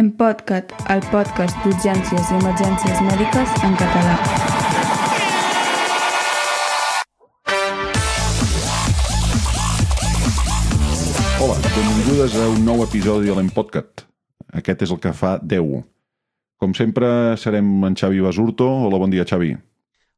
En Podcat, el podcast d'urgències i emergències mèdiques en català. Hola, benvingudes a un nou episodi de l'Empodcat. Aquest és el que fa 10. Com sempre, serem en Xavi Basurto. Hola, bon dia, Xavi.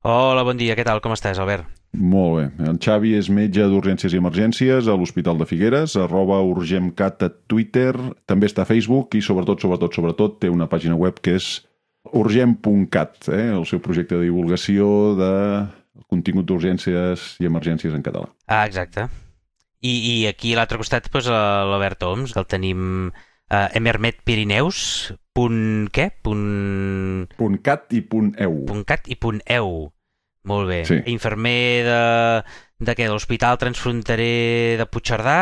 Hola, bon dia, què tal? Com estàs, Albert? Molt bé. En Xavi és metge d'urgències i emergències a l'Hospital de Figueres, arroba urgemcat a Twitter, també està a Facebook i sobretot, sobretot, sobretot té una pàgina web que és urgem.cat, eh? el seu projecte de divulgació de contingut d'urgències i emergències en català. Ah, exacte. I, i aquí a l'altre costat, doncs, l'Albert Oms, que el tenim a Emermet Pirineus, punt què? Punt... Punt cat i punt eu. Punt cat i punt eu. Molt bé. Sí. Infermer de, de què? De l'Hospital Transfronterer de Puigcerdà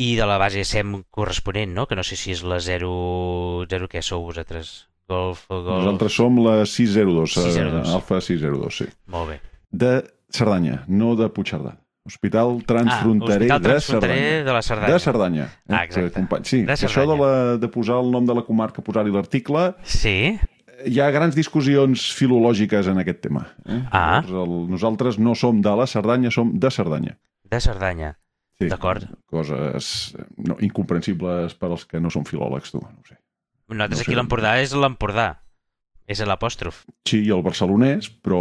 i de la base SEM corresponent, no? Que no sé si és la 0... 0 què sou vosaltres? Golf, golf... Nosaltres som la 602, 602. eh, Alfa 602, sí. Molt bé. De Cerdanya, no de Puigcerdà. Hospital Transfronterer, ah, Hospital de Transfronterer Cerdanya. de la Cerdanya. De Cerdanya. Eh? Ah, exacte. Sí, De que això de, la, de posar el nom de la comarca, posar-hi l'article, Sí? Hi ha grans discussions filològiques en aquest tema. Eh? Ah. Llavors, el, nosaltres no som de la Cerdanya, som de Cerdanya. De Cerdanya. Sí. D'acord. Coses no, incomprensibles per als que no són filòlegs, tu. No sé. Nosaltres No aquí l'Empordà és l'Empordà. És l'apòstrof. Sí, i el barcelonès, però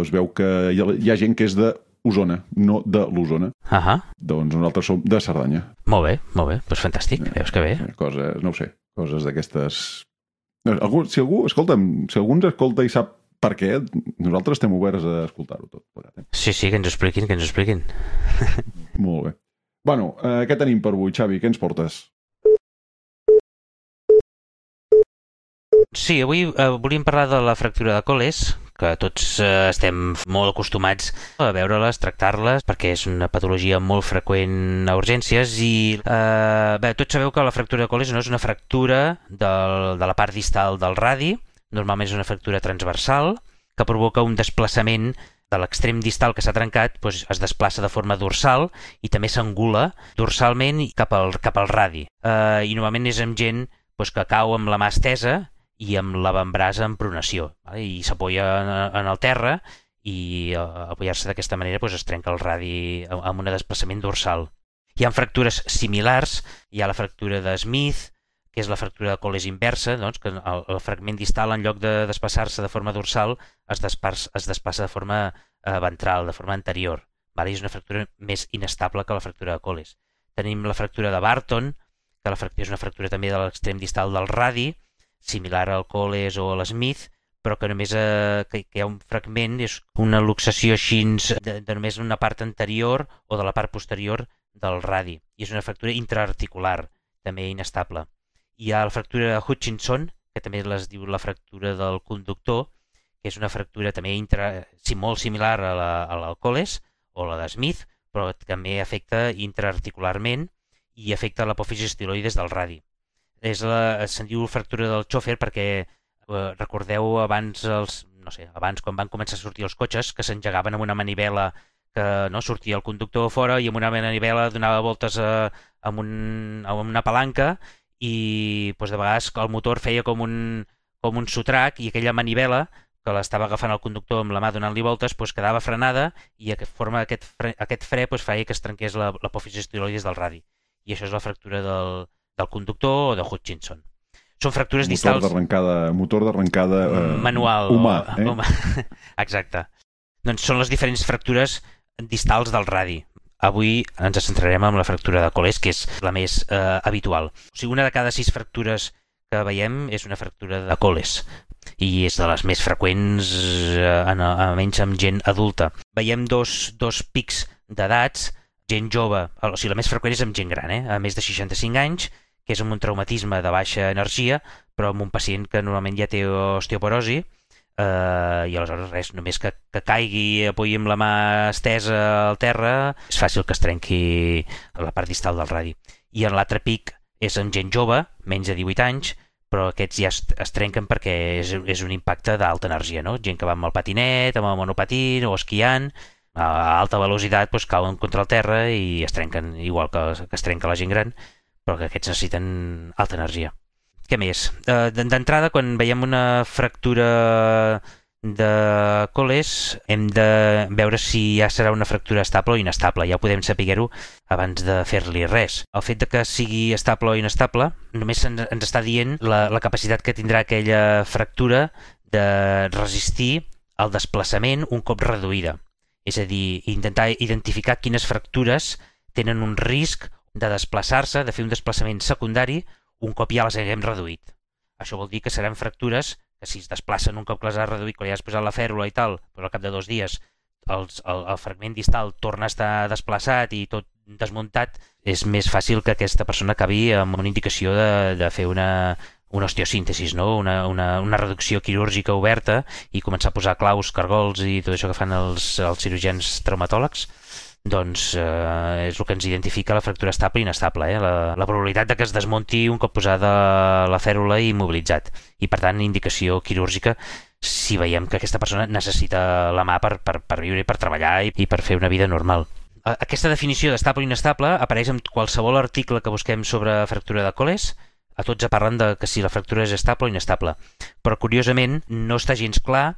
es veu que hi ha, hi ha gent que és de Osona, no de l'Osona. Ahà. Doncs nosaltres som de Cerdanya. Molt bé, molt bé. Doncs fantàstic. Veus que bé. Eh, Coses, no ho sé, coses d'aquestes... Algú, si algú, escolta'm, si algú ens escolta i sap per què, nosaltres estem oberts a escoltar-ho tot. plegat, Eh? Sí, sí, que ens ho expliquin, que ens ho expliquin. Molt bé. Bueno, eh, què tenim per avui, Xavi? Què ens portes? Sí, avui eh, volíem parlar de la fractura de coles, que tots eh, estem molt acostumats a veure-les, tractar-les, perquè és una patologia molt freqüent a urgències i eh, bé, tots sabeu que la fractura de coles no és una fractura del, de la part distal del radi, normalment és una fractura transversal que provoca un desplaçament de l'extrem distal que s'ha trencat doncs es desplaça de forma dorsal i també s'angula dorsalment cap al, cap al radi. Eh, I normalment és amb gent doncs, que cau amb la mà estesa i amb l'avantbraç en pronació vale? i s'apoya en, en el terra i eh, apoyar-se d'aquesta manera doncs, es trenca el radi amb un desplaçament dorsal. Hi ha fractures similars, hi ha la fractura de Smith, que és la fractura de coles inversa, doncs, que el, el fragment distal, en lloc de desplaçar-se de forma dorsal, es, desplaça, es desplaça de forma eh, ventral, de forma anterior. Vale? És una fractura més inestable que la fractura de coles. Tenim la fractura de Barton, que la fractura és una fractura també de l'extrem distal del radi, similar al coles o a l'Smith, però que només eh, que, que hi ha un fragment, és una luxació així de, de només una part anterior o de la part posterior del radi. I és una fractura intraarticular, també inestable. Hi ha la fractura de Hutchinson, que també es diu la fractura del conductor, que és una fractura també intra, sí, molt similar a la, a l'alcoholes o la de Smith, però també afecta intraarticularment i afecta l'apòfisi estiloides del radi. És la, se'n diu fractura del xòfer perquè eh, recordeu abans els, no sé, abans quan van començar a sortir els cotxes que s'engegaven amb una manivela que no sortia el conductor fora i amb una manivela donava voltes a, amb, un, amb una palanca i doncs, de vegades el motor feia com un, com un sotrac i aquella manivela que l'estava agafant el conductor amb la mà donant-li voltes doncs, quedava frenada i aquest, forma aquest fre, aquest fre doncs, feia que es trenqués la- estiloides del radi. I això és la fractura del, del conductor o de Hutchinson. Són fractures Motor distals d'arrencada motor d'arrencada eh, manual. humà. Eh? humà. Exacte. Doncs són les diferents fractures distals del radi. Avui ens centrarem en la fractura de coles, que és la més eh, habitual. O sigui, una de cada sis fractures que veiem és una fractura de coles i és de les més freqüents eh, en, almenys amb gent adulta. Veiem dos, dos pics d'edats, gent jove, o sigui, la més freqüent és amb gent gran, eh? a més de 65 anys, que és amb un traumatisme de baixa energia, però amb un pacient que normalment ja té osteoporosi, eh, i aleshores res, només que, que caigui, apoyi amb la mà estesa al terra, és fàcil que es trenqui la part distal del radi. I en l'altre pic és amb gent jove, menys de 18 anys, però aquests ja es, es trenquen perquè és, és un impacte d'alta energia, no? Gent que va amb el patinet, amb el monopatí o esquiant, a alta velocitat doncs, cauen contra el terra i es trenquen, igual que, que es trenca la gent gran, però que aquests necessiten alta energia. què més? Uh, D'entrada, quan veiem una fractura de coles hem de veure si ja serà una fractura estable o inestable. Ja podem saber-ho abans de fer-li res. El fet de que sigui estable o inestable només ens està dient la, la capacitat que tindrà aquella fractura de resistir el desplaçament un cop reduïda. És a dir, intentar identificar quines fractures tenen un risc de desplaçar-se, de fer un desplaçament secundari un cop ja les haguem reduït. Això vol dir que seran fractures que si es desplacen un cop que les has reduït, quan ja has posat la fèrula i tal, però al cap de dos dies els, el, el fragment distal torna a estar desplaçat i tot desmuntat, és més fàcil que aquesta persona acabi amb una indicació de, de fer una, una osteosíntesis, no? una, una, una reducció quirúrgica oberta i començar a posar claus, cargols i tot això que fan els, els cirurgians traumatòlegs doncs eh, és el que ens identifica la fractura estable i inestable, eh? la, la probabilitat de que es desmunti un cop posada la fèrula i immobilitzat. I per tant, indicació quirúrgica si veiem que aquesta persona necessita la mà per, per, per viure, per treballar i, i per fer una vida normal. Aquesta definició d'estable i inestable apareix en qualsevol article que busquem sobre fractura de coles, a tots parlen de que si la fractura és estable o inestable. Però, curiosament, no està gens clar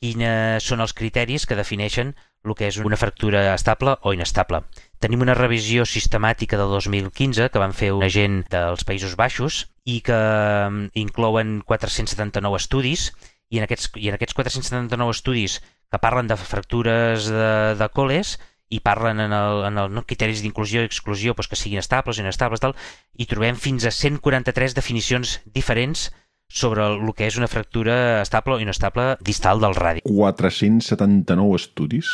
quins són els criteris que defineixen el que és una fractura estable o inestable. Tenim una revisió sistemàtica del 2015 que van fer un agent dels Països Baixos i que mm, inclouen 479 estudis i en aquests, i en aquests 479 estudis que parlen de fractures de, de coles i parlen en el, en el no, criteris d'inclusió i exclusió doncs que siguin estables inestables tal, i trobem fins a 143 definicions diferents sobre el que és una fractura estable o inestable distal del radi. 479 estudis?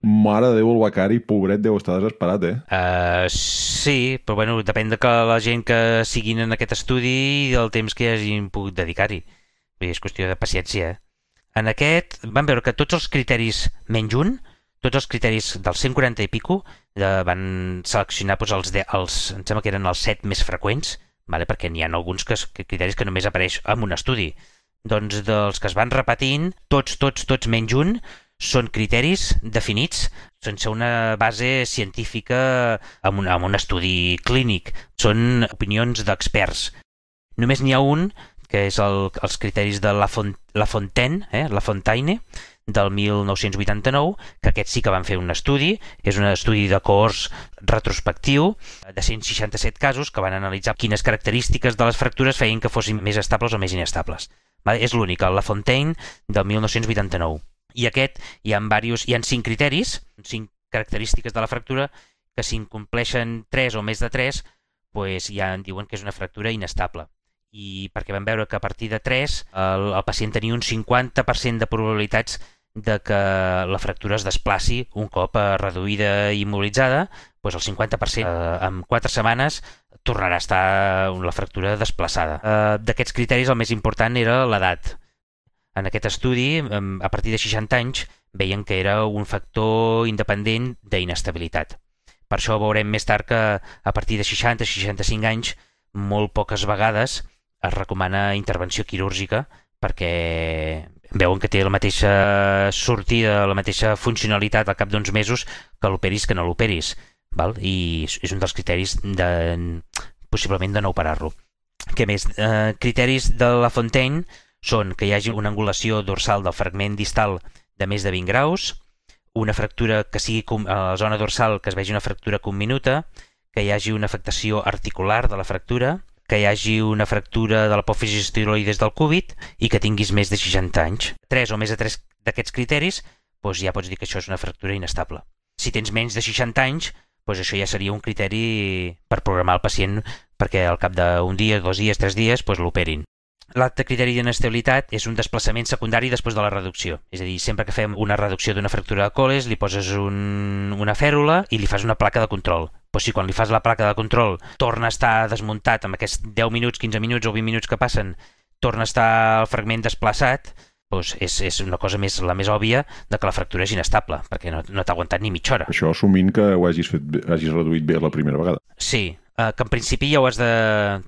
Mare de Déu, el becari, pobret, deu estar desesperat, eh? Uh, sí, però bueno, depèn de que la gent que siguin en aquest estudi i del temps que hagin pogut dedicar-hi. És qüestió de paciència. Eh? En aquest van veure que tots els criteris menys un, tots els criteris dels 140 i pico, de, van seleccionar doncs, els, de, els, em sembla que eren els 7 més freqüents, vale? perquè n'hi ha alguns que, que, criteris que només apareix en un estudi. Doncs dels que es van repetint, tots, tots, tots menys un, són criteris definits sense una base científica amb un, amb un estudi clínic. Són opinions d'experts. Només n'hi ha un, que és el, els criteris de La, Font, la Fontaine, eh, La Fontaine, del 1989, que aquest sí que van fer un estudi, és un estudi de cohorts retrospectiu de 167 casos que van analitzar quines característiques de les fractures feien que fossin més estables o més inestables. És l'únic, el La Fontaine del 1989. I aquest hi ha, diversos, hi ha cinc criteris, cinc característiques de la fractura, que si incompleixen 3 o més de 3, pues ja en diuen que és una fractura inestable i perquè vam veure que a partir de 3 el, el pacient tenia un 50% de probabilitats de que la fractura es desplaci un cop eh, reduïda i immobilitzada, doncs el 50% eh, en 4 setmanes tornarà a estar la fractura desplaçada. Eh, D'aquests criteris el més important era l'edat. En aquest estudi, a partir de 60 anys, veien que era un factor independent d'inestabilitat. Per això veurem més tard que a partir de 60-65 anys, molt poques vegades es recomana intervenció quirúrgica perquè veuen que té la mateixa sortida, la mateixa funcionalitat al cap d'uns mesos que l'operis que no l'operis. Val? I és un dels criteris de, possiblement de no operar-lo. Què més? Eh, criteris de la Fontaine són que hi hagi una angulació dorsal del fragment distal de més de 20 graus, una fractura que sigui a la zona dorsal que es vegi una fractura comminuta, que hi hagi una afectació articular de la fractura, que hi hagi una fractura de l'apòfisi estiroides del cúbit i que tinguis més de 60 anys. Tres o més de tres d'aquests criteris, doncs ja pots dir que això és una fractura inestable. Si tens menys de 60 anys, doncs això ja seria un criteri per programar el pacient perquè al cap d'un dia, dos dies, tres dies, doncs l'operin. L'altre criteri d'inestabilitat és un desplaçament secundari després de la reducció. És a dir, sempre que fem una reducció d'una fractura de coles, li poses un, una fèrula i li fas una placa de control. Però si quan li fas la placa de control torna a estar desmuntat amb aquests 10 minuts, 15 minuts o 20 minuts que passen, torna a estar el fragment desplaçat, doncs és, és una cosa més, la més òbvia de que la fractura és inestable, perquè no, no t'ha aguantat ni mitja hora. Això assumint que ho hagis, fet, hagis reduït bé la primera vegada. Sí, eh, que en principi ja ho has de...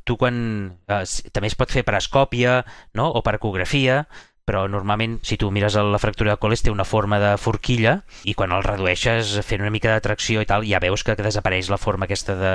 Tu quan... Eh, també es pot fer per escòpia no? o per ecografia, però normalment si tu mires la fractura de coles té una forma de forquilla i quan el redueixes fent una mica de tracció i tal ja veus que desapareix la forma aquesta de,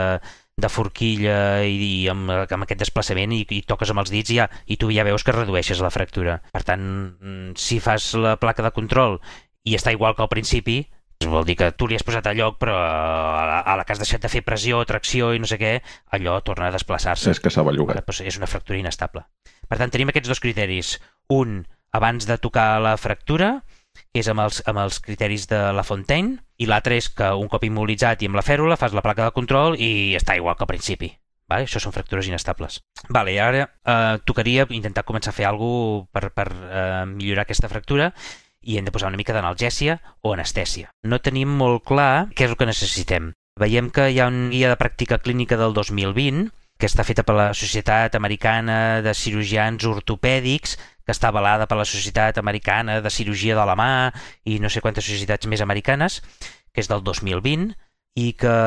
de forquilla i, i amb, amb aquest desplaçament i, i toques amb els dits i, ja, i tu ja veus que redueixes la fractura. Per tant, mm, si fas la placa de control i està igual que al principi, vol dir que tu li has posat a lloc, però a la, a la que has deixat de fer pressió, tracció i no sé què, allò torna a desplaçar-se. És que s'ha bellugat. Doncs és una fractura inestable. Per tant, tenim aquests dos criteris. Un, abans de tocar la fractura, que és amb els, amb els criteris de la Fontaine, i l'altre és que un cop immobilitzat i amb la fèrula fas la placa de control i està igual que al principi. Vale? Això són fractures inestables. Vale, ara eh, tocaria intentar començar a fer alguna per, per eh, millorar aquesta fractura i hem de posar una mica d'analgèsia o anestèsia. No tenim molt clar què és el que necessitem. Veiem que hi ha un guia de pràctica clínica del 2020 que està feta per la Societat Americana de Cirurgians Ortopèdics, que està avalada per la Societat Americana de Cirurgia de la Mà i no sé quantes societats més americanes, que és del 2020, i que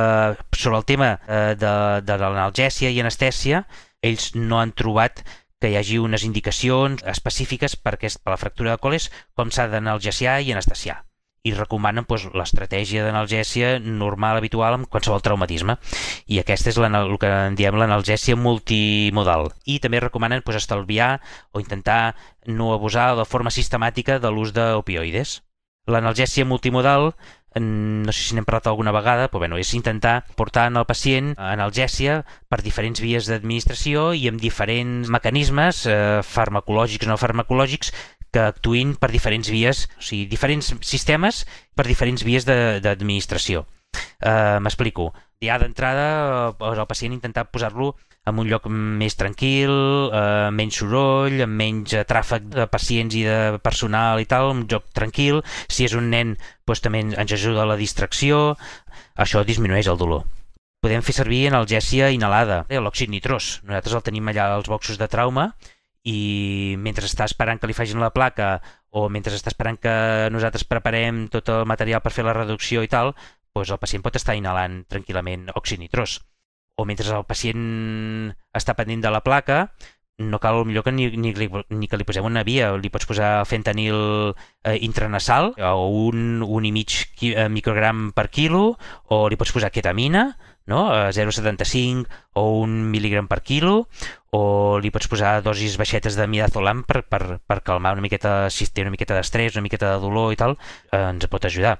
sobre el tema eh, de, de l'analgèsia i anestèsia ells no han trobat que hi hagi unes indicacions específiques per, aquest, per la fractura de coles com s'ha d'analgesiar i anestesiar i recomanen doncs, l'estratègia d'analgèsia normal, habitual, amb qualsevol traumatisme. I aquesta és el que en diem l'analgèsia multimodal. I també recomanen doncs, estalviar o intentar no abusar de forma sistemàtica de l'ús d'opioides. L'analgèsia multimodal no sé si n'hem parlat alguna vegada, però bueno, és intentar portar en el pacient analgèsia per diferents vies d'administració i amb diferents mecanismes eh, farmacològics o no farmacològics que actuïn per diferents vies, o sigui, diferents sistemes per diferents vies d'administració. Uh, M'explico. Ja d'entrada, eh, el pacient intentar posar-lo en un lloc més tranquil, eh, menys soroll, amb menys tràfic de pacients i de personal i tal, un lloc tranquil. Si és un nen, doncs també ens ajuda a la distracció. Això disminueix el dolor. Podem fer servir analgèsia inhalada, l'òxid nitrós. Nosaltres el tenim allà als boxos de trauma i mentre està esperant que li facin la placa o mentre està esperant que nosaltres preparem tot el material per fer la reducció i tal, doncs el pacient pot estar inhalant tranquil·lament òxid nitrós. O mentre el pacient està pendent de la placa, no cal millor que ni, ni, ni que li posem una via, li pots posar fentanil eh, intranasal o un, un i mig eh, microgram per quilo o li pots posar ketamina no? a 0,75 o un mil·ligram per quilo, o li pots posar dosis baixetes de midazolam per, per, per calmar una miqueta, si té una miqueta d'estrès, una miqueta de dolor i tal, eh, ens pot ajudar.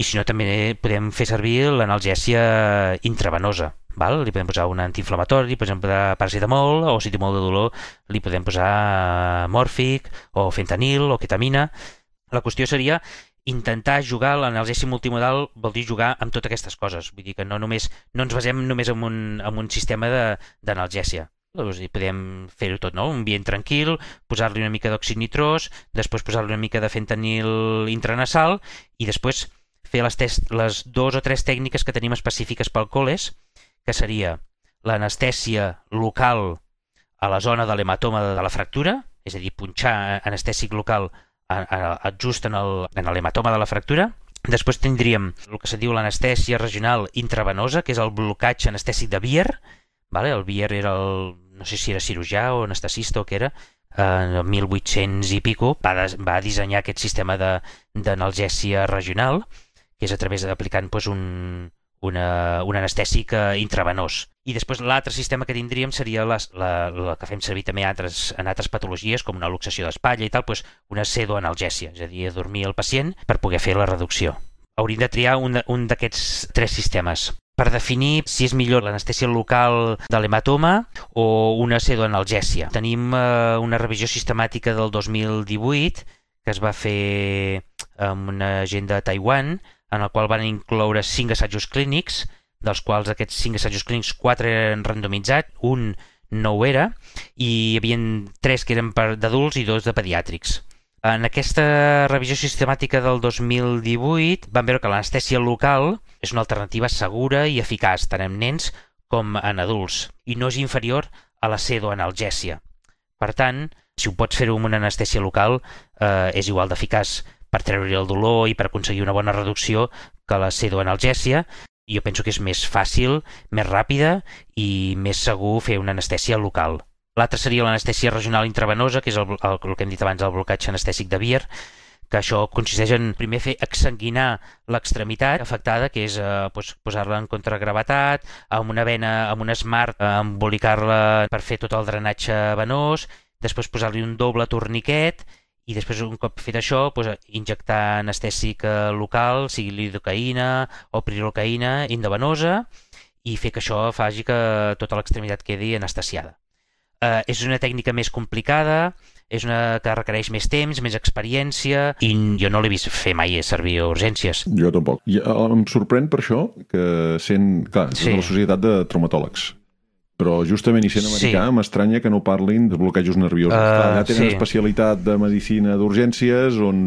I si no, també podem fer servir l'analgèsia intravenosa. Val? Li podem posar un antiinflamatori, per exemple, paracetamol, o si té molt de dolor, li podem posar mòrfic, o fentanil, o ketamina. La qüestió seria intentar jugar l'analgèsia multimodal vol dir jugar amb totes aquestes coses. Vull dir que no, només, no ens basem només en un, en un sistema d'analgèsia. Doncs podem fer-ho tot, no? Un ambient tranquil, posar-li una mica d'òxid nitrós, després posar-li una mica de fentanil intranasal i després fer les, test, les dos o tres tècniques que tenim específiques pel coles, que seria l'anestèsia local a la zona de l'hematoma de la fractura, és a dir, punxar anestèsic local just en l'hematoma de la fractura. Després tindríem el que se diu l'anestèsia regional intravenosa, que és el blocatge anestèsic de Bier. Vale? El Bier era el, no sé si era cirurgià o anestesista o què era, en 1800 i pico va, va dissenyar aquest sistema d'analgèsia regional, que és a través d'aplicant pues, un, una, un anestèsic eh, intravenós. I després l'altre sistema que tindríem seria la, la, la que fem servir també altres, en altres patologies, com una luxació d'espatlla i tal, doncs una pseudoanalgèsia, és a dir, dormir el pacient per poder fer la reducció. Hauríem de triar un, un d'aquests tres sistemes per definir si és millor l'anestèsia local de l'hematoma o una pseudoanalgèsia. Tenim eh, una revisió sistemàtica del 2018 que es va fer amb una gent de Taiwan en el qual van incloure cinc assajos clínics, dels quals aquests cinc assajos clínics, quatre eren randomitzats, un no ho era, i hi havia tres que eren d'adults i dos de pediàtrics. En aquesta revisió sistemàtica del 2018 van veure que l'anestèsia local és una alternativa segura i eficaç tant en nens com en adults i no és inferior a la pseudoanalgèsia. Per tant, si ho pots fer-ho amb una anestèsia local, eh, és igual d'eficaç per treure el dolor i per aconseguir una bona reducció que la pseudoanalgèsia. Jo penso que és més fàcil, més ràpida i més segur fer una anestèsia local. L'altra seria l'anestèsia regional intravenosa, que és el, el, el que hem dit abans, el blocatge anestèsic de Bier, que això consisteix en primer fer exsanguinar l'extremitat afectada, que és eh, pues, posar-la en contragravetat, amb una vena, amb un smart, eh, embolicar-la per fer tot el drenatge venós, després posar-li un doble torniquet i després un cop fet això pues, injectar anestèsic eh, local, sigui lidocaïna o prilocaïna endovenosa i fer que això faci que tota l'extremitat quedi anestesiada. Eh, és una tècnica més complicada, és una que requereix més temps, més experiència, i jo no l'he vist fer mai servir a urgències. Jo tampoc. I eh, em sorprèn per això que sent, clar, sí. la societat de traumatòlegs, però justament i sent americà sí. m'estranya que no parlin de bloquejos nerviosos. Uh, Allà tenen sí. especialitat de medicina d'urgències on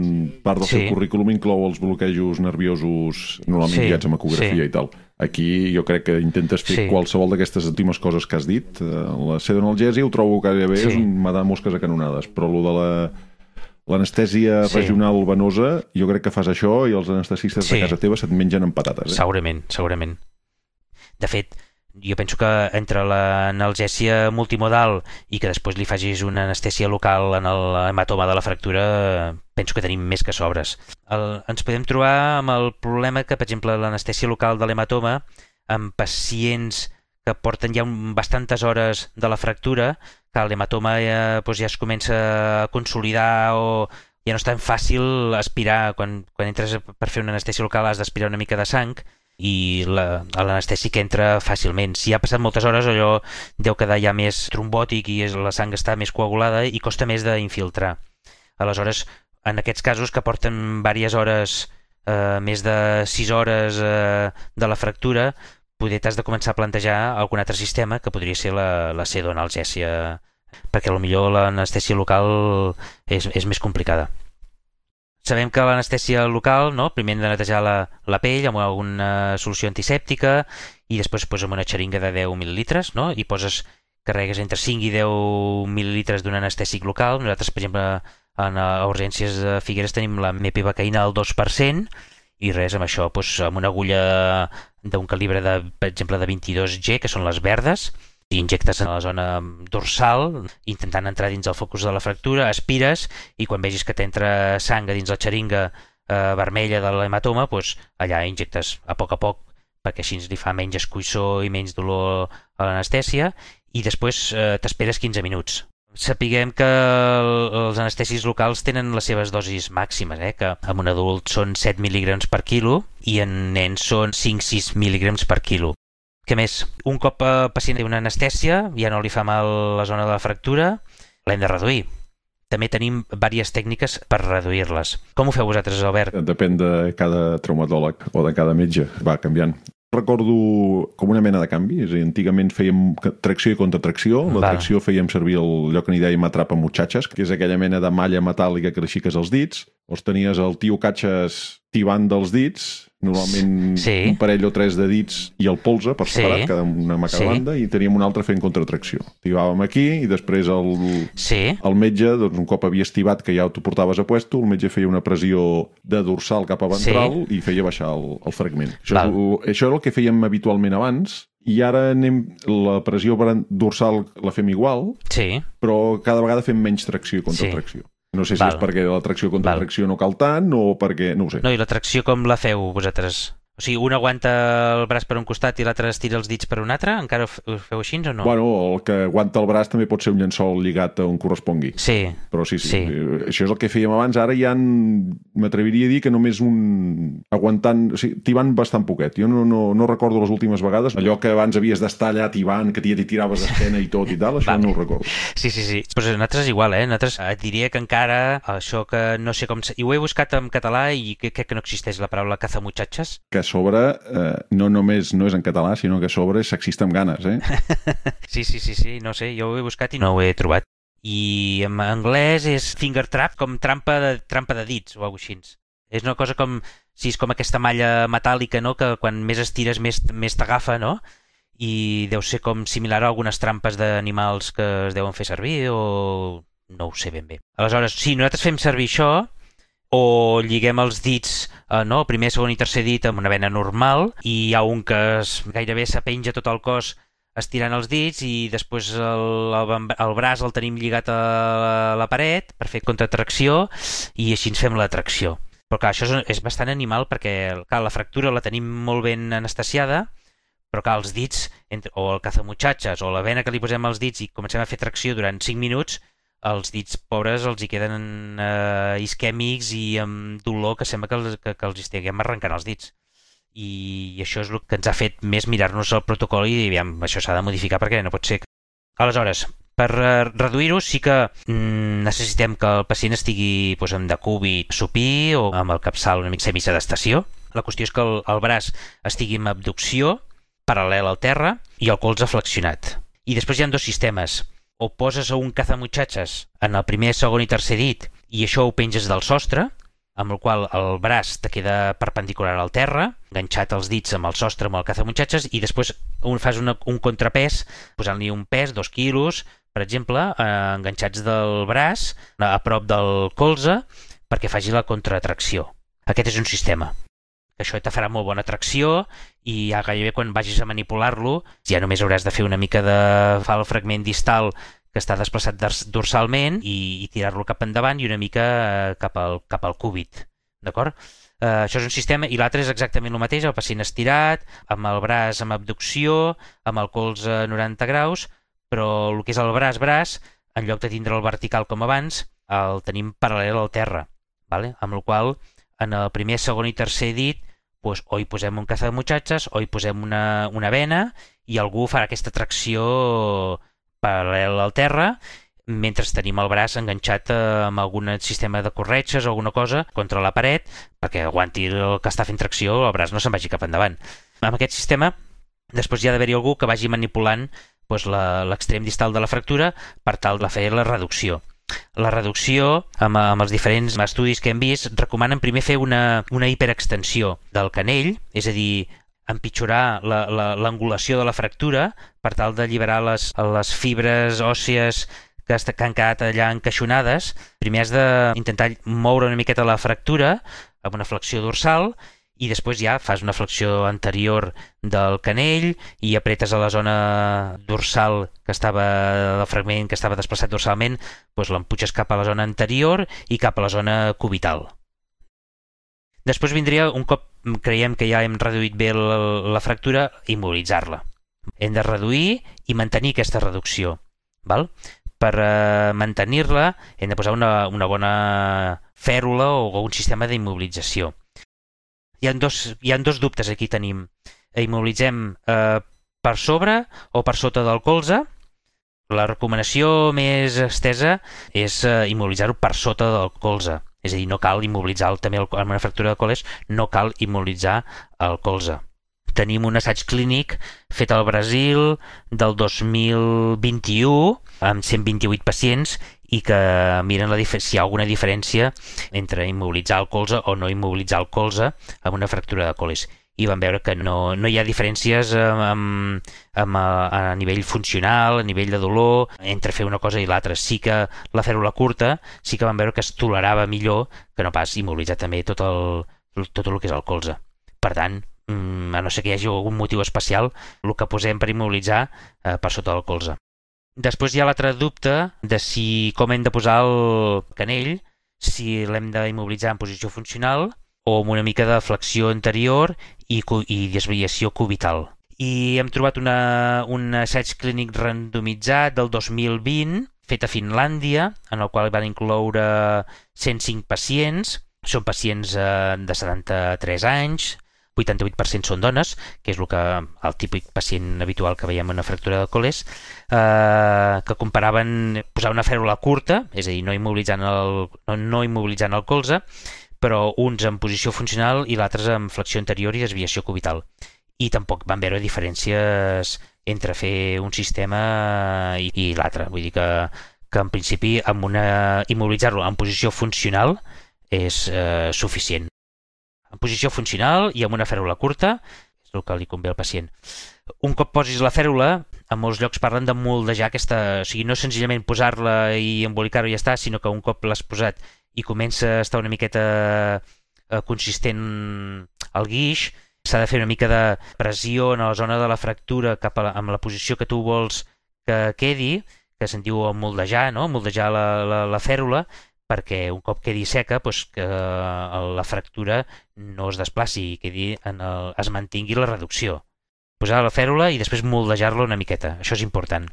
part del sí. seu currículum inclou els bloquejos nerviosos normalment sí. guiats amb ecografia sí. i tal. Aquí jo crec que intentes fer sí. qualsevol d'aquestes últimes coses que has dit. Eh, la sedonalgèsia ho trobo que bé sí. és un matar mosques a canonades, però lo de la l'anestèsia sí. regional venosa, jo crec que fas això i els anestesistes sí. de casa teva se't mengen amb patates. Eh? Segurament, segurament. De fet, jo penso que entre l'analgèsia multimodal i que després li facis una anestèsia local en l'hematoma de la fractura, penso que tenim més que sobres. El, ens podem trobar amb el problema que, per exemple, l'anestèsia local de l'hematoma amb pacients que porten ja bastantes hores de la fractura, que l'hematoma ja, doncs ja es comença a consolidar o ja no és tan fàcil aspirar. Quan, quan entres per fer una anestèsia local has d'aspirar una mica de sang, i l'anestèsic entra fàcilment. Si ha passat moltes hores, allò deu quedar ja més trombòtic i la sang està més coagulada i costa més d'infiltrar. Aleshores, en aquests casos que porten diverses hores, eh, més de 6 hores eh, de la fractura, poder t'has de començar a plantejar algun altre sistema que podria ser la, la sedonalgèsia perquè millor l'anestèsia local és, és més complicada. Sabem que l'anestèsia local, no? primer hem de netejar la, la pell amb alguna solució antisèptica i després amb una xeringa de 10 mil·lilitres no? i poses, carregues entre 5 i 10 mil·lilitres d'un anestèsic local. Nosaltres, per exemple, en a urgències de Figueres tenim la mepivacaïna al 2% i res, amb això, pues, amb una agulla d'un calibre, de, per exemple, de 22G, que són les verdes, i injectes en la zona dorsal, intentant entrar dins el focus de la fractura, aspires i quan vegis que t'entra sang dins la xeringa eh, vermella de l'hematoma, doncs allà injectes a poc a poc perquè així li fa menys escuissor i menys dolor a l'anestèsia i després eh, t'esperes 15 minuts. Sapiguem que els anestesis locals tenen les seves dosis màximes, eh? que en un adult són 7 mil·lígrams per quilo i en nens són 5-6 mil·lígrams per quilo. Què més? Un cop el pacient té una anestèsia, ja no li fa mal la zona de la fractura, l'hem de reduir. També tenim diverses tècniques per reduir-les. Com ho feu vosaltres, Albert? Depèn de cada traumatòleg o de cada metge. Va canviant. Recordo com una mena de canvi, és a dir, antigament fèiem tracció i contratracció, la Va. tracció fèiem servir el lloc que n'hi dèiem atrapa muchachas, que és aquella mena de malla metàl·lica que aixeques els dits, o tenies el tio catxes tibant dels dits, normalment sí. un parell o tres de dits i el polze per separat, sí. cada una mà cada sí. banda, i teníem un altre fent contratracció. Tibàvem aquí i després el, sí. el metge, doncs, un cop havia estivat que ja t'ho portaves a puesto, el metge feia una pressió de dorsal cap a ventral sí. i feia baixar el, el fragment. Això, és, això era el que fèiem habitualment abans, i ara anem, la pressió dorsal la fem igual, sí. però cada vegada fem menys tracció i contratracció. Sí. No sé si Val. és perquè la tracció contra Val. tracció no cal tant o perquè... no ho sé. No, i la tracció com la feu vosaltres? O sigui, un aguanta el braç per un costat i l'altre estira els dits per un altre? Encara ho feu així o no? Bueno, el que aguanta el braç també pot ser un llençol lligat on correspongui. Sí. Però sí, sí, sí. Això és el que fèiem abans. Ara ja m'atreviria a dir que només un aguantant... O sigui, tibant bastant poquet. Jo no, no, no recordo les últimes vegades. Allò que abans havies d'estar allà tibant, que t'hi tiraves d'esquena i tot i tal, això vale. no ho recordo. Sí, sí, sí. Pues nosaltres igual, eh? Nosaltres et diria que encara això que no sé com... I ho he buscat en català i crec que no existeix la paraula cazamuchachas. Que a sobre eh, no només no és en català, sinó que a sobre és sexista amb ganes, eh? sí, sí, sí, sí, no sé, jo ho he buscat i no ho he trobat. I en anglès és finger trap, com trampa de, trampa de dits o alguna així. És una cosa com, si és com aquesta malla metàl·lica, no?, que quan més estires més, més t'agafa, no?, i deu ser com similar a algunes trampes d'animals que es deuen fer servir o no ho sé ben bé. Aleshores, si nosaltres fem servir això, o lliguem els dits, eh, no? primer, segon i tercer dit amb una vena normal i hi ha un que es, gairebé s'apenja tot el cos estirant els dits i després el, el, el braç el tenim lligat a la paret per fer contratracció i així ens fem la tracció. Però clar, això és, és bastant animal perquè clar, la fractura la tenim molt ben anestesiada, però clar, els dits, entre, o el cazamutxatxes, o la vena que li posem als dits i comencem a fer tracció durant 5 minuts, els dits pobres els hi queden eh, isquèmics i amb dolor que sembla que els, que, que els estiguem arrencant els dits i això és el que ens ha fet més mirar-nos el protocol i aviam, això s'ha de modificar perquè no pot ser. Aleshores, per eh, reduir-ho sí que mm, necessitem que el pacient estigui doncs, amb decúbit supí o amb el capçal una mica semisedestació. La qüestió és que el, el braç estigui en abducció, paral·lel al terra, i el colze flexionat. I després hi ha dos sistemes. O poses un cazamutxatxes en el primer, segon i tercer dit i això ho penges del sostre, amb el qual el braç te queda perpendicular al terra, enganxat els dits amb el sostre amb el cazamutxatxes i després un, fas una, un contrapès posant-li un pes, dos quilos, per exemple, eh, enganxats del braç a prop del colze perquè faci la contratracció. Aquest és un sistema. Això te farà molt bona tracció i ja gairebé quan vagis a manipular-lo ja només hauràs de fer una mica de... fa el fragment distal que està desplaçat dorsalment i, i tirar-lo cap endavant i una mica eh, cap, al, cap al cúbit. D'acord? Uh, això és un sistema i l'altre és exactament el mateix, el pacient estirat, amb el braç amb abducció, amb el colze a 90 graus, però el que és el braç-braç, en lloc de tindre el vertical com abans, el tenim paral·lel al terra, vale? amb el qual en el primer, segon i tercer dit doncs, o hi posem un caza de muchachas o hi posem una, una vena i algú farà aquesta tracció paral·lel al terra mentre tenim el braç enganxat eh, amb algun sistema de corretges o alguna cosa contra la paret perquè aguanti el que està fent tracció el braç no se'n vagi cap endavant. Amb aquest sistema després hi ha d'haver-hi algú que vagi manipulant doncs, l'extrem distal de la fractura per tal de fer la reducció. La reducció, amb, amb els diferents estudis que hem vist, recomanen primer fer una, una hiperextensió del canell, és a dir, empitjorar l'angulació de la fractura per tal d'alliberar les, les fibres òssies que, que han quedat allà encaixonades. Primer has d'intentar moure una miqueta la fractura amb una flexió dorsal i després ja fas una flexió anterior del canell i apretes a la zona dorsal que estava del fragment que estava desplaçat dorsalment, doncs l'empuixes cap a la zona anterior i cap a la zona cubital. Després vindria, un cop creiem que ja hem reduït bé la, la fractura, immobilitzar-la. Hem de reduir i mantenir aquesta reducció. Val? Per eh, mantenir-la hem de posar una, una bona fèrula o un sistema d'immobilització. Hi ha, dos, hi ha dos dubtes aquí tenim. Immobilitzem eh, per sobre o per sota del colze. La recomanació més estesa és eh, immobilitzar-ho per sota del colze és a dir, no cal immobilitzar el, també el, amb una fractura de coles, no cal immobilitzar el colze. Tenim un assaig clínic fet al Brasil del 2021 amb 128 pacients i que miren la si hi ha alguna diferència entre immobilitzar el colze o no immobilitzar el colze amb una fractura de coles i vam veure que no, no hi ha diferències amb, amb, a, a nivell funcional, a nivell de dolor, entre fer una cosa i l'altra. Sí que la fèrula curta sí que vam veure que es tolerava millor que no pas immobilitzar també tot el, tot el que és el colze. Per tant, mm, a no ser que hi hagi algun motiu especial, el que posem per immobilitzar eh, per sota del colze. Després hi ha l'altre dubte de si com hem de posar el canell, si l'hem d'immobilitzar en posició funcional o amb una mica de flexió anterior i, i desviació cubital. I hem trobat una, un assaig clínic randomitzat del 2020 fet a Finlàndia, en el qual van incloure 105 pacients. Són pacients eh, de 73 anys, 88% són dones, que és el, que, el típic pacient habitual que veiem en una fractura de coles, eh, que comparaven posar una fèrula curta, és a dir, no immobilitzant el, no, no immobilitzant el colze, però uns en posició funcional i l'altre en flexió anterior i desviació cubital. I tampoc van veure diferències entre fer un sistema i, i l'altre. Vull dir que, que en principi amb una immobilitzar-lo en posició funcional és eh, suficient. En posició funcional i amb una fèrula curta és el que li convé al pacient. Un cop posis la fèrula, en molts llocs parlen de moldejar aquesta... O sigui, no senzillament posar-la i embolicar-ho i ja està, sinó que un cop l'has posat i comença a estar una miqueta eh, consistent al guix, s'ha de fer una mica de pressió en la zona de la fractura cap a la, amb la posició que tu vols que quedi, que se'n diu moldejar, no? moldejar la, la, la fèrula, perquè un cop quedi seca doncs que la fractura no es desplaci i quedi en el, es mantingui la reducció. Posar la fèrula i després moldejar-la una miqueta, això és important.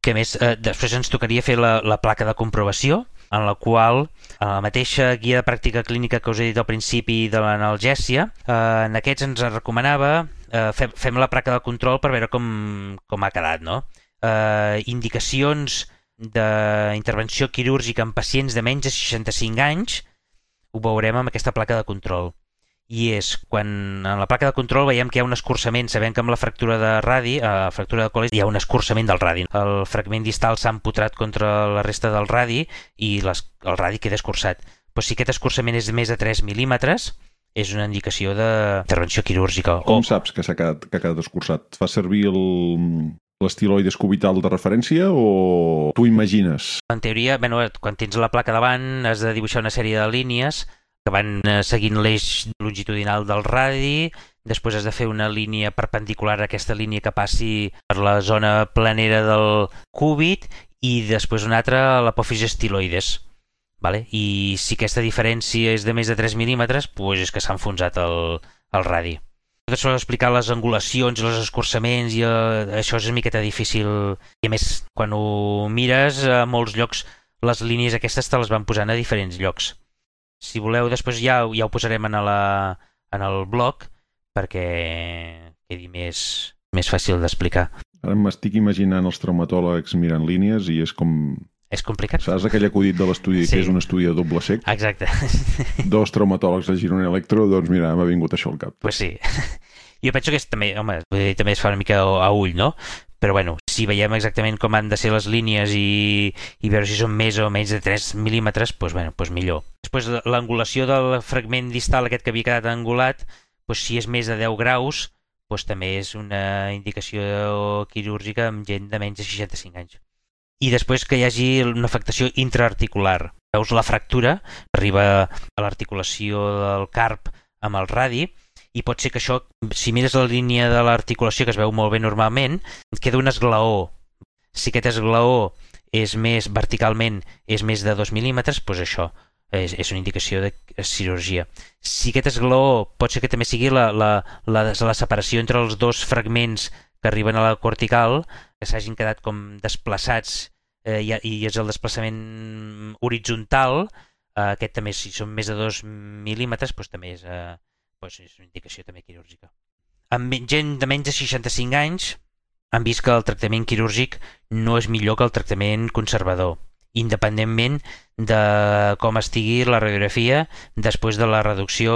Que més, eh, després ens tocaria fer la, la placa de comprovació, en la qual a la mateixa guia de pràctica clínica que us he dit al principi de l'analgèsia, eh, en aquests ens recomanava eh, fem, fem la placa de control per veure com, com ha quedat, no? Eh, indicacions d'intervenció quirúrgica en pacients de menys de 65 anys, ho veurem amb aquesta placa de control. I és quan en la placa de control veiem que hi ha un escurçament, sabem que amb la fractura de radi, a la fractura de coles, hi ha un escurçament del radi. El fragment distal s'ha empotrat contra la resta del radi i les, el radi queda escurçat. Però si aquest escurçament és de més de 3 mil·límetres, és una indicació d'intervenció quirúrgica. Com o... saps que s'ha quedat, que ha quedat escurçat? Fa servir el, l'estiloide cubital de referència o tu imagines? En teoria, bueno, quan tens la placa davant has de dibuixar una sèrie de línies que van eh, seguint l'eix longitudinal del radi, després has de fer una línia perpendicular a aquesta línia que passi per la zona planera del cúbit i després una altra a l'apòfisi estiloides. Vale? I si aquesta diferència és de més de 3 mil·límetres, doncs és que s'ha enfonsat el, el radi de sol explicar les angulacions els escurçaments i eh, això és una miqueta difícil. I a més quan ho mires a molts llocs les línies aquestes te les van posant a diferents llocs. Si voleu després ja, ja ho posarem en, la, en el blog perquè quedi més, més fàcil d'explicar. Ara m'estic imaginant els traumatòlegs mirant línies i és com és complicat. Saps aquell acudit de l'estudi sí. que és un estudi de doble sec? Exacte. Dos traumatòlegs de Girona Electro, doncs mira, m'ha vingut això al cap. Pues sí. Jo penso que és també, home, també es fa una mica a ull, no? Però bueno, si veiem exactament com han de ser les línies i, i veure si són més o menys de 3 mil·límetres, doncs, bueno, doncs millor. Després l'angulació del fragment distal aquest que havia quedat angulat, doncs si és més de 10 graus, doncs també és una indicació quirúrgica amb gent de menys de 65 anys i després que hi hagi una afectació intraarticular. Veus la fractura, arriba a l'articulació del carp amb el radi, i pot ser que això, si mires la línia de l'articulació que es veu molt bé normalment, queda un esglaó. Si aquest esglaó és més verticalment, és més de 2 mil·límetres, doncs això és, és una indicació de cirurgia. Si aquest esglaó pot ser que també sigui la, la, la, la separació entre els dos fragments que arriben a la cortical, que s'hagin quedat com desplaçats eh, i, i és el desplaçament horitzontal, eh, aquest també, si són més de 2 mil·límetres, doncs també és, eh, doncs és una indicació també quirúrgica. Amb gent de menys de 65 anys han vist que el tractament quirúrgic no és millor que el tractament conservador, independentment de com estigui la radiografia després de la reducció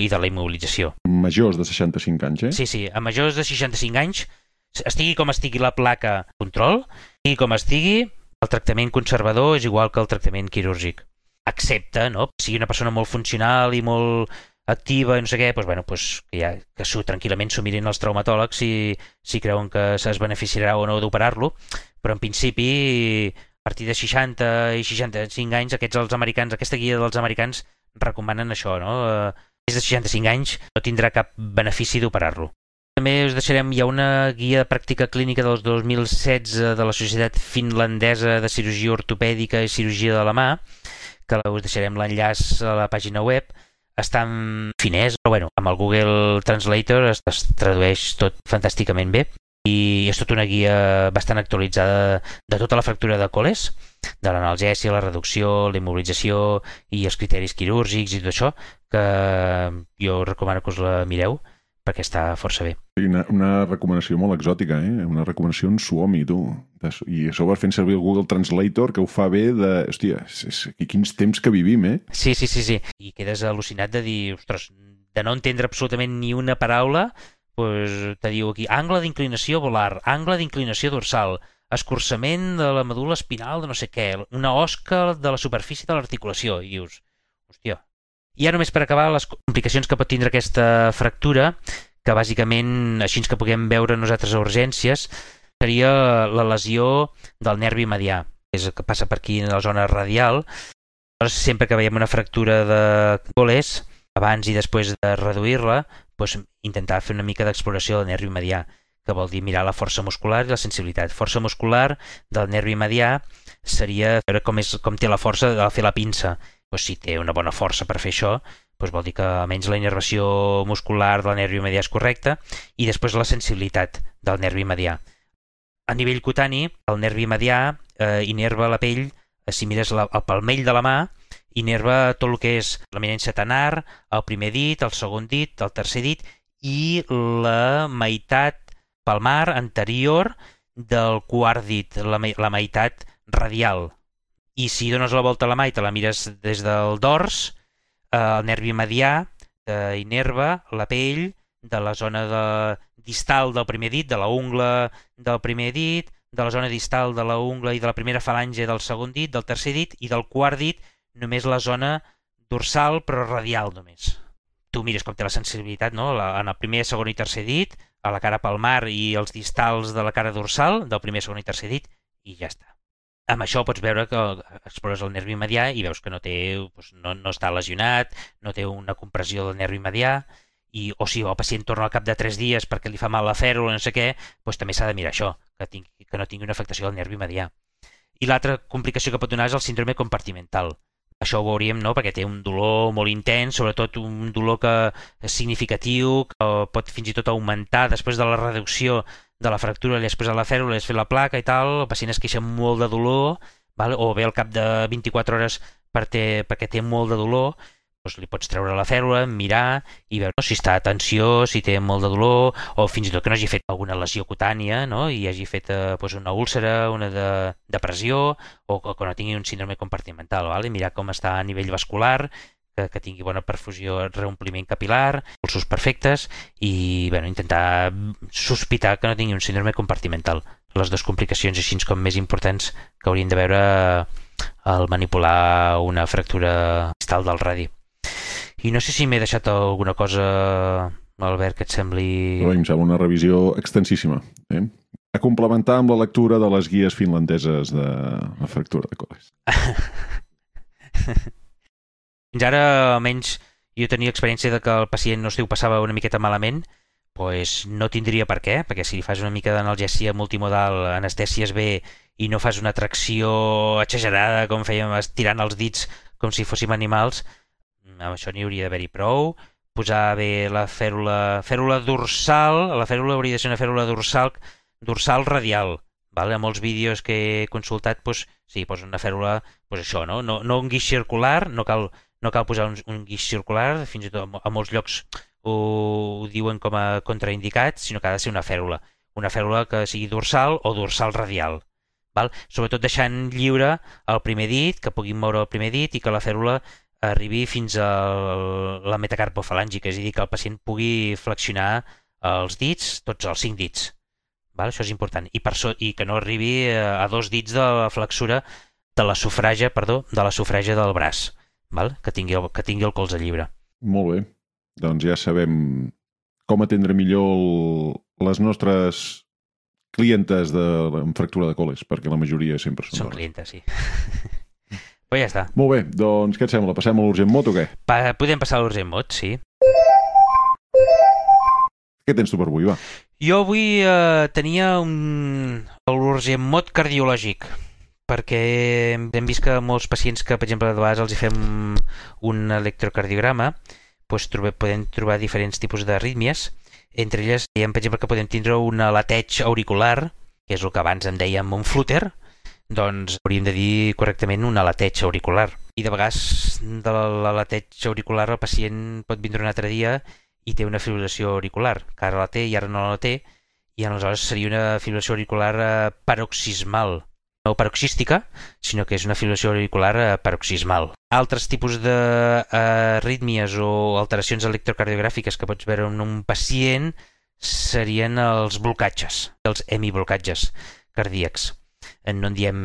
i de la immobilització. Majors de 65 anys, eh? Sí, sí, a majors de 65 anys estigui com estigui la placa control, i com estigui, el tractament conservador és igual que el tractament quirúrgic. Excepte, no? Si sigui una persona molt funcional i molt activa i no sé què, doncs, bueno, doncs, que, ja, que su, tranquil·lament s'ho mirin els traumatòlegs si, si creuen que es beneficiarà o no d'operar-lo, però en principi a partir de 60 i 65 anys, aquests els americans, aquesta guia dels americans recomanen això, no? Eh, més de 65 anys no tindrà cap benefici d'operar-lo. També us deixarem, hi ha una guia de pràctica clínica del 2016 de la Societat Finlandesa de Cirurgia Ortopèdica i Cirurgia de la Mà, que us deixarem l'enllaç a la pàgina web. Està en finès, però bueno, amb el Google Translator es, es tradueix tot fantàsticament bé i és tota una guia bastant actualitzada de tota la fractura de coles, de l'analgèsia, la reducció, la immobilització i els criteris quirúrgics i tot això, que jo recomano que us la mireu perquè està força bé. Una, una recomanació molt exòtica, eh? Una recomanació en Suomi, tu. I a sobre fent servir el Google Translator, que ho fa bé de... Hòstia, és, és, i quins temps que vivim, eh? Sí, sí, sí, sí. I quedes al·lucinat de dir, ostres, de no entendre absolutament ni una paraula, pues, te diu aquí, angle d'inclinació volar, angle d'inclinació dorsal, escurçament de la medul·la espinal de no sé què, una osca de la superfície de l'articulació, i dius, hòstia, i ja només per acabar, les complicacions que pot tindre aquesta fractura, que bàsicament, així que puguem veure nosaltres a urgències, seria la lesió del nervi medià, que és el que passa per aquí en la zona radial. Sempre que veiem una fractura de coles, abans i després de reduir-la, doncs, intentar fer una mica d'exploració del nervi medià, que vol dir mirar la força muscular i la sensibilitat. Força muscular del nervi medià seria veure com, és, com té la força de fer la pinça. Doncs si té una bona força per fer això, doncs vol dir que almenys la innervació muscular del nervi medià és correcta i després la sensibilitat del nervi medià. A nivell cutani, el nervi medià eh, innerva la pell, eh, si mires la, el palmell de la mà, innerva tot el que és l'eminència tanar, el primer dit, el segon dit, el tercer dit i la meitat palmar anterior del quart dit, la, la meitat radial. I si dones la volta a la mà i te la mires des del dors, eh, el nervi medià eh, innerva la pell de la zona de, distal del primer dit, de la ungla del primer dit, de la zona distal de la ungla i de la primera falange del segon dit, del tercer dit i del quart dit només la zona dorsal però radial només. Tu mires com té la sensibilitat, no? La, en el primer, segon i tercer dit, a la cara palmar i els distals de la cara dorsal del primer, segon i tercer dit i ja està. Amb això pots veure que explores el nervi medià i veus que no, té, doncs no, no està lesionat, no té una compressió del nervi medià, i, o si el pacient torna al cap de 3 dies perquè li fa mal la fèrula no sé què, doncs també s'ha de mirar això, que, tingui, que no tingui una afectació del nervi medià. I l'altra complicació que pot donar és el síndrome compartimental. Això ho veuríem, no?, perquè té un dolor molt intens, sobretot un dolor que és significatiu, que pot fins i tot augmentar després de la reducció de la fractura i després de la fèrula, és fer la placa i tal, el pacient es queixa molt de dolor, val? o bé al cap de 24 hores perquè té molt de dolor, doncs li pots treure la fèrula, mirar i veure no, si està a tensió, si té molt de dolor o fins i tot que no hagi fet alguna lesió cutània no? i hagi fet eh, doncs una úlcera, una de, depressió o, o que no tingui un síndrome compartimental. Vale? Mirar com està a nivell vascular, que, que tingui bona perfusió, reompliment capilar, pulsos perfectes i bueno, intentar sospitar que no tingui un síndrome compartimental. Les dues complicacions així com més importants que haurien de veure al manipular una fractura distal del radi. I no sé si m'he deixat alguna cosa, Albert, que et sembli... No, em sembla una revisió extensíssima. Eh? A complementar amb la lectura de les guies finlandeses de la fractura de coles. Fins ara, almenys, jo tenia experiència de que el pacient no estiu passava una miqueta malament, pues no tindria per què, perquè si fas una mica d'analgèsia multimodal, anestèsies bé i no fas una tracció exagerada com fèiem estirant els dits com si fóssim animals, amb això n'hi hauria d'haver-hi prou, posar bé la fèrula, fèrula dorsal, la fèrula hauria de ser una fèrula dorsal, dorsal radial, vale? a molts vídeos que he consultat, doncs, sí, posa una fèrula, doncs això, no? No, no un guix circular, no cal, no cal posar un, un guix circular, fins i tot a molts llocs ho, ho diuen com a contraindicat, sinó que ha de ser una fèrula. Una fèrula que sigui dorsal o dorsal radial. Val? Sobretot deixant lliure el primer dit, que puguin moure el primer dit i que la fèrula arribi fins a la metacarpofalàngica, és a dir, que el pacient pugui flexionar els dits, tots els cinc dits. Val? Això és important. I, per so I que no arribi a dos dits de la flexura de la sufràgia, perdó, de la sufràgia del braç, val? Que, tingui el, que tingui el colze lliure. Molt bé. Doncs ja sabem com atendre millor les nostres clientes de, amb fractura de coles, perquè la majoria sempre són, són clientes, sí. Però ja està. Molt bé, doncs què et sembla? Passem a l'urgent mot o què? Pa podem passar a l'urgent mot, sí. Què tens tu per avui, va? Jo avui eh, tenia un... l'urgent mot cardiològic perquè hem vist que molts pacients que, per exemple, de vegades els hi fem un electrocardiograma, doncs trobe, podem trobar diferents tipus d'arrítmies. Entre elles, dèiem, per exemple, que podem tindre un lateig auricular, que és el que abans en dèiem un flúter, doncs hauríem de dir correctament un alateig auricular. I de vegades de l'alateig auricular el pacient pot vindre un altre dia i té una fibrilació auricular, que ara la té i ara no la té, i aleshores seria una fibrilació auricular eh, paroxismal, no paroxística, sinó que és una fibrilació auricular eh, paroxismal. Altres tipus d'arrítmies o alteracions electrocardiogràfiques que pots veure en un pacient serien els blocatges, els hemiblocatges cardíacs no en diem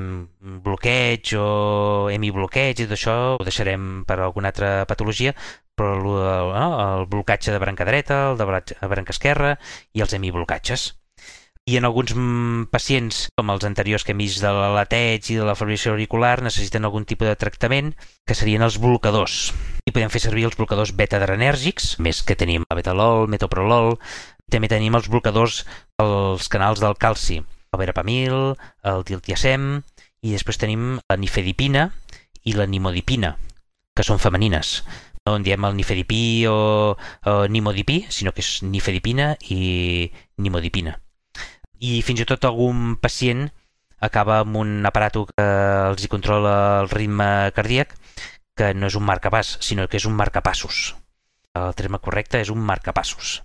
bloqueig o hemibloqueig i tot això ho deixarem per alguna altra patologia, però el, no? el blocatge de branca dreta, el de branca esquerra i els hemiblocatges. i en alguns pacients, com els anteriors que hem vist de la lateig i de la fibrilació auricular, necessiten algun tipus de tractament, que serien els blocadors. I podem fer servir els blocadors beta-adrenèrgics, més que tenim el betalol, metoprolol, també tenim els blocadors als canals del calci, el verapamil, el diltiazem, i després tenim la nifedipina i la nimodipina, que són femenines no en diem el nifedipí o, o nimodipí, sinó que és nifedipina i nimodipina i fins i tot algun pacient acaba amb un aparato que els hi controla el ritme cardíac que no és un marcapàs, sinó que és un marcapassos. El terme correcte és un marcapassos.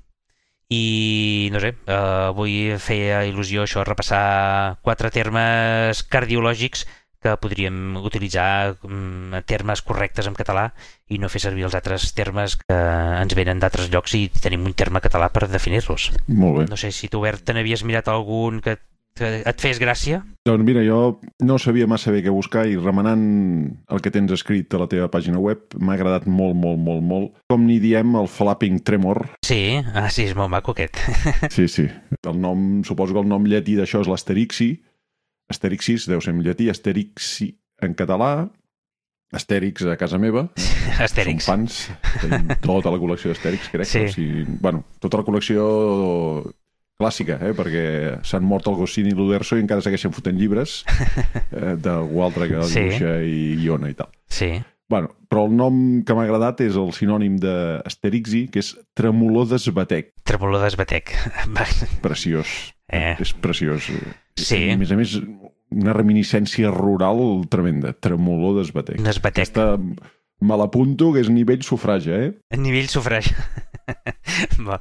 I, no sé, eh, vull fer il·lusió això, repassar quatre termes cardiològics que podríem utilitzar mm, termes correctes en català i no fer servir els altres termes que ens venen d'altres llocs i tenim un terme català per definir-los. Molt bé. No sé si tu, Bert, te n'havies mirat algun que et fes gràcia? Doncs mira, jo no sabia massa bé què buscar i remenant el que tens escrit a la teva pàgina web m'ha agradat molt, molt, molt, molt. Com n'hi diem, el flapping tremor. Sí, ah, sí, és molt maco aquest. Sí, sí. El nom, suposo que el nom llatí d'això és l'asterixi, Asterixis deu ser en llatí, Asterixi en català, Astèrix a casa meva. Astèrix. Som fans, tenim tota la col·lecció d'Astèrix, crec. Sí. O sigui, bueno, tota la col·lecció clàssica, eh? perquè s'han mort el Goscinny i l'Uderso i encara segueixen fotent llibres eh, d'algú altre que Sí. dibuixa i guiona i tal. Sí, Bueno, però el nom que m'ha agradat és el sinònim d'Asterixi, que és tremolor d'esbatec. tremolor d'esbatec. Preciós. Eh. És preciós. Sí. A més a més, una reminiscència rural tremenda. Tremolor d'esbatec. Un esbatec. Aquesta me l'apunto, que és nivell sufragi, eh? Nivell sufragi. Home,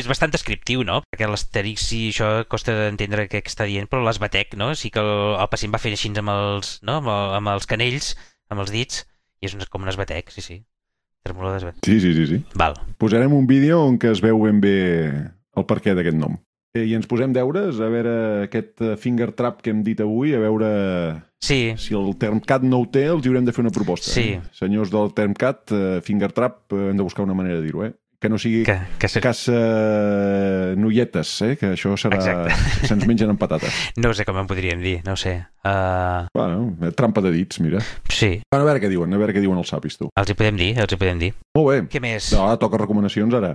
és bastant descriptiu, no? Perquè l'Asterix i això costa d'entendre què està dient, però l'esbatec, no? Sí que el, el pacient va fer així amb els, no? amb, el, amb els canells, amb els dits, i és un, com un esbatec, sí, sí. Tremolor d'esbatec. Sí, sí, sí, sí. Val. Posarem un vídeo on que es veu ben bé el perquè d'aquest nom. Eh, I ens posem deures a veure aquest eh, finger trap que hem dit avui, a veure Sí, si el Termcat no ho té, els hi haurem de fer una proposta. Sí. Eh? Senyors del Termcat, eh, finger trap, hem de buscar una manera de dir-ho, eh? Que no sigui que, que se... caça noietes, eh? que això serà... Se'ns mengen amb patates. no sé com en podríem dir, no ho sé. Uh, Bueno, trampa de dits, mira. sí, Bueno, a veure què diuen, a veure què diuen els sapis, tu. els hi podem dir, els hi podem dir. Molt bé. Què més? No, ara toca recomanacions, ara.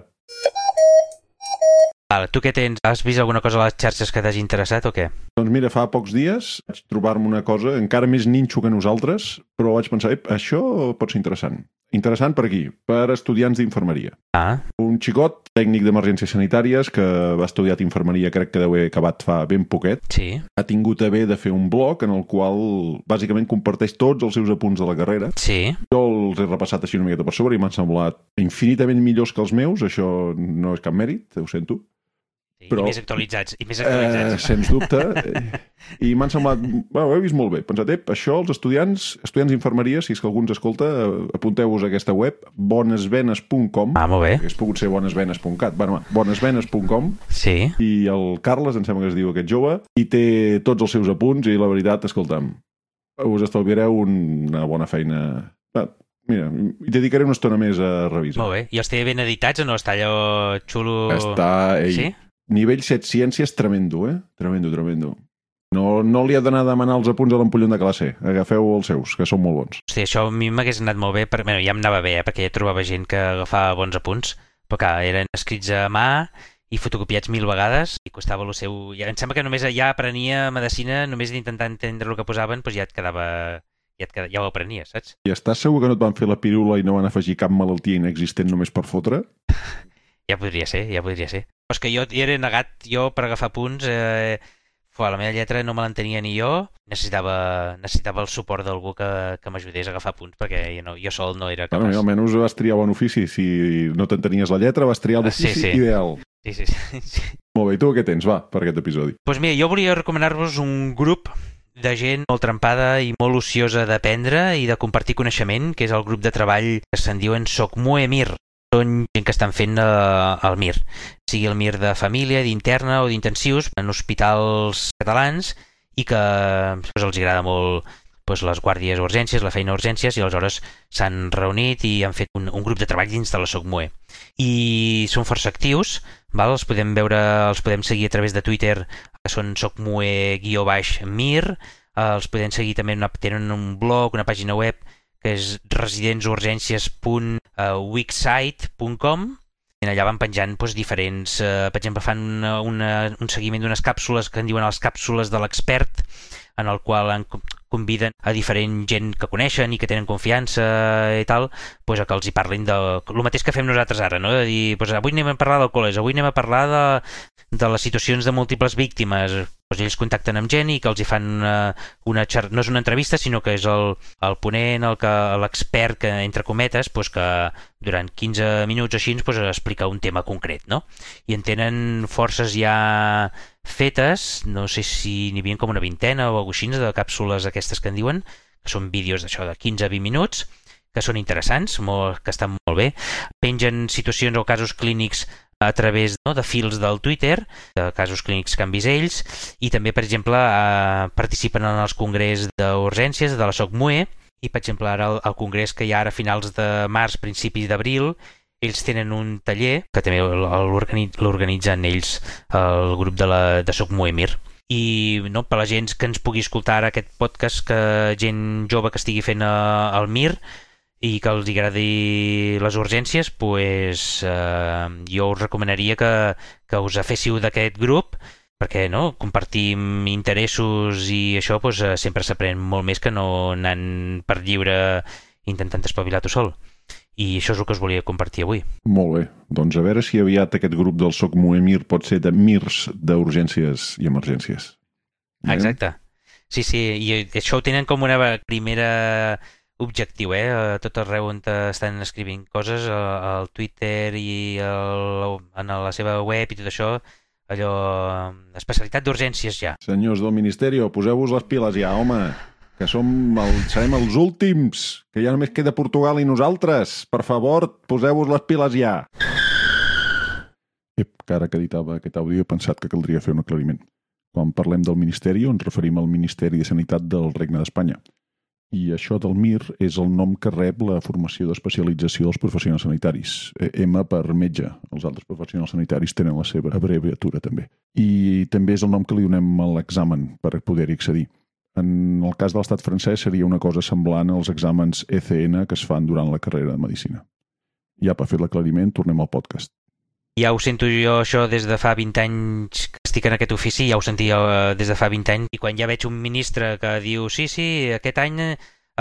Val, tu què tens? Has vist alguna cosa a les xarxes que t'hagi interessat o què? Doncs mira, fa pocs dies vaig trobar-me una cosa encara més ninxo que nosaltres, però vaig pensar, ep, això pot ser interessant. Interessant per aquí, per estudiants d'infermeria. Ah, Un xicot tècnic d'emergències sanitàries que va estudiar infermeria, crec que deu haver acabat fa ben poquet, sí, ha tingut a bé de fer un blog en el qual bàsicament comparteix tots els seus apunts de la carrera. sí, Jo els he repassat així una miqueta per sobre i m'han semblat infinitament millors que els meus, això no és cap mèrit, ho sento, sí. Però- I més actualitzats, i més eh, actualitzats. sens dubte. Eh, I m'han semblat... Bueno, ho he vist molt bé. Pensat, ep, això els estudiants, estudiants d'infermeria, si és que algú ens escolta, eh, apunteu-vos a aquesta web, bonesvenes.com, Ah, molt bé. hagués pogut ser bonesvenes.cat, bueno, bonesvenes.com, Sí, i el Carles, em sembla que es diu aquest jove, i té tots els seus apunts i la veritat, escolta'm, us estalviareu una bona feina. Va, mira, hi dedicaré una estona més a revisar. molt bé. I els té ben editats o no? Està allò xulo... Està, ei, Sí? Nivell 7 ciències tremendo, eh? Tremendo, tremendo. No, no li ha d'anar a demanar els apunts a l'empollon de classe. Agafeu els seus, que són molt bons. Hosti, això a mi m'hagués anat molt bé, per... bueno, ja em anava bé, eh, perquè ja trobava gent que agafava bons apunts, però clar, eren escrits a mà i fotocopiats mil vegades i costava el seu... Ja, em sembla que només ja aprenia medicina, només d'intentar entendre el que posaven, doncs ja et quedava... Ja, et quedava, ja ho aprenies, saps? I estàs segur que no et van fer la pirula i no van afegir cap malaltia inexistent només per fotre? Ja podria ser, ja podria ser. Però és que jo era negat, jo per agafar punts, eh, fua, la meva lletra no me l'entenia ni jo, necessitava, necessitava el suport d'algú que, que m'ajudés a agafar punts, perquè jo, no, jo sol no era Bueno, capaç. i almenys vas triar bon ofici. Si no t'entenies la lletra, vas triar Ah, sí, l'ofici sí. ideal. Sí, sí, sí. sí. Molt bé, i tu què tens, va, per aquest episodi? Doncs mira, jo volia recomanar-vos un grup de gent molt trempada i molt ociosa d'aprendre i de compartir coneixement, que és el grup de treball que se'n diuen Socmuemir. Són gent que estan fent eh, el MIR, sigui el MIR de família, d'interna o d'intensius en hospitals catalans i que doncs, els agrada molt doncs, les guàrdies urgències, la feina urgències, i aleshores s'han reunit i han fet un, un grup de treball dins de la SOCMUE. I són força actius, val? els podem veure, els podem seguir a través de Twitter, que són socmue-mir, els podem seguir també, una, tenen un blog, una pàgina web, que és residentsurgències.wixsite.com i allà van penjant doncs, diferents... Eh, per exemple, fan una, una, un seguiment d'unes càpsules que en diuen les càpsules de l'expert, en el qual han, conviden a diferent gent que coneixen i que tenen confiança i tal, a que els hi parlin de... El mateix que fem nosaltres ara, no? de dir, pues, avui anem a parlar d'alcoholes, avui anem a parlar de, de les situacions de múltiples víctimes, doncs ells contacten amb gent i que els hi fan una, una xar... no és una entrevista sinó que és el, el ponent, el que l'expert que entre cometes, doncs que durant 15 minuts o així doncs explica un tema concret, no? I en tenen forces ja fetes, no sé si n'hi havia com una vintena o alguna cosa de càpsules aquestes que en diuen, que són vídeos d'això de 15-20 minuts, que són interessants, molt, que estan molt bé. Pengen situacions o casos clínics a través no, de fils del Twitter, de casos clínics que han vist ells, i també, per exemple, eh, participen en els congrés d'urgències de la SOCMUE, i, per exemple, ara el, el congrés que hi ha ara a finals de març, principis d'abril, ells tenen un taller que també l'organitzen ells, el grup de, la, de Soc Moemir. I no, per la gent que ens pugui escoltar ara aquest podcast, que gent jove que estigui fent eh, el MIR, i que els agradi les urgències, pues, eh, jo us recomanaria que, que us aféssiu d'aquest grup perquè no, compartim interessos i això pues, eh, sempre s'aprèn molt més que no anant per lliure intentant espavilar tu sol. I això és el que us volia compartir avui. Molt bé. Doncs a veure si aviat aquest grup del SOC Moemir pot ser de MIRs d'urgències i emergències. Eh? Exacte. Sí, sí, i això ho tenen com una primera objectiu, eh? Tot arreu on estan escrivint coses, al Twitter i el, en la seva web i tot això, allò... especialitat d'urgències ja. Senyors del Ministeri, poseu-vos les piles ja, home, que som el, serem els últims, que ja només queda Portugal i nosaltres. Per favor, poseu-vos les piles ja. Ep, que ara que editava aquest àudio he pensat que caldria fer un aclariment. Quan parlem del Ministeri ens referim al Ministeri de Sanitat del Regne d'Espanya. I això del MIR és el nom que rep la formació d'especialització dels professionals sanitaris. E, M per metge. Els altres professionals sanitaris tenen la seva abreviatura també. I també és el nom que li donem a l'examen per poder-hi accedir. En el cas de l'estat francès seria una cosa semblant als exàmens ECN que es fan durant la carrera de Medicina. Ja per fer l'aclariment, tornem al podcast. Ja ho sento jo això des de fa 20 anys estic en aquest ofici, ja ho sentia eh, des de fa 20 anys, i quan ja veig un ministre que diu sí, sí, aquest any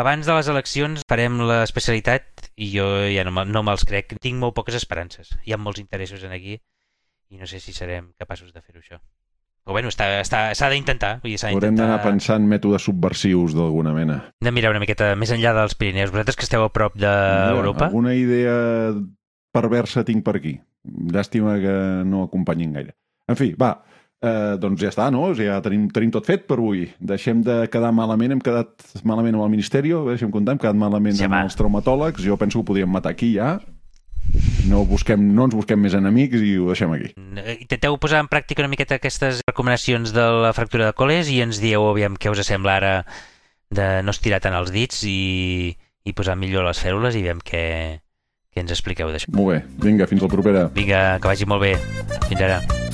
abans de les eleccions farem l'especialitat i jo ja no, no me'ls crec. Tinc molt poques esperances. Hi ha molts interessos en aquí i no sé si serem capaços de fer-ho això. Però bueno, s'ha d'intentar. Haurem d'anar pensant mètodes subversius d'alguna mena. Hem de mirar una miqueta més enllà dels Pirineus. Vosaltres que esteu a prop d'Europa... Alguna idea perversa tinc per aquí. Llàstima que no acompanyin gaire. En fi, va, eh, doncs ja està, no? Ja tenim, tenim tot fet per avui. Deixem de quedar malament, hem quedat malament amb el Ministeri, deixem comptar, hem quedat malament sí, amb va. els traumatòlegs, jo penso que ho podríem matar aquí ja. No, busquem, no ens busquem més enemics i ho deixem aquí. Intenteu posar en pràctica una miqueta aquestes recomanacions de la fractura de coles i ens dieu, aviam, què us sembla ara de no estirar tant els dits i, i posar millor les fèrules i veiem què, què ens expliqueu d'això. Molt bé. Vinga, fins la propera. Vinga, que vagi molt bé. Fins ara.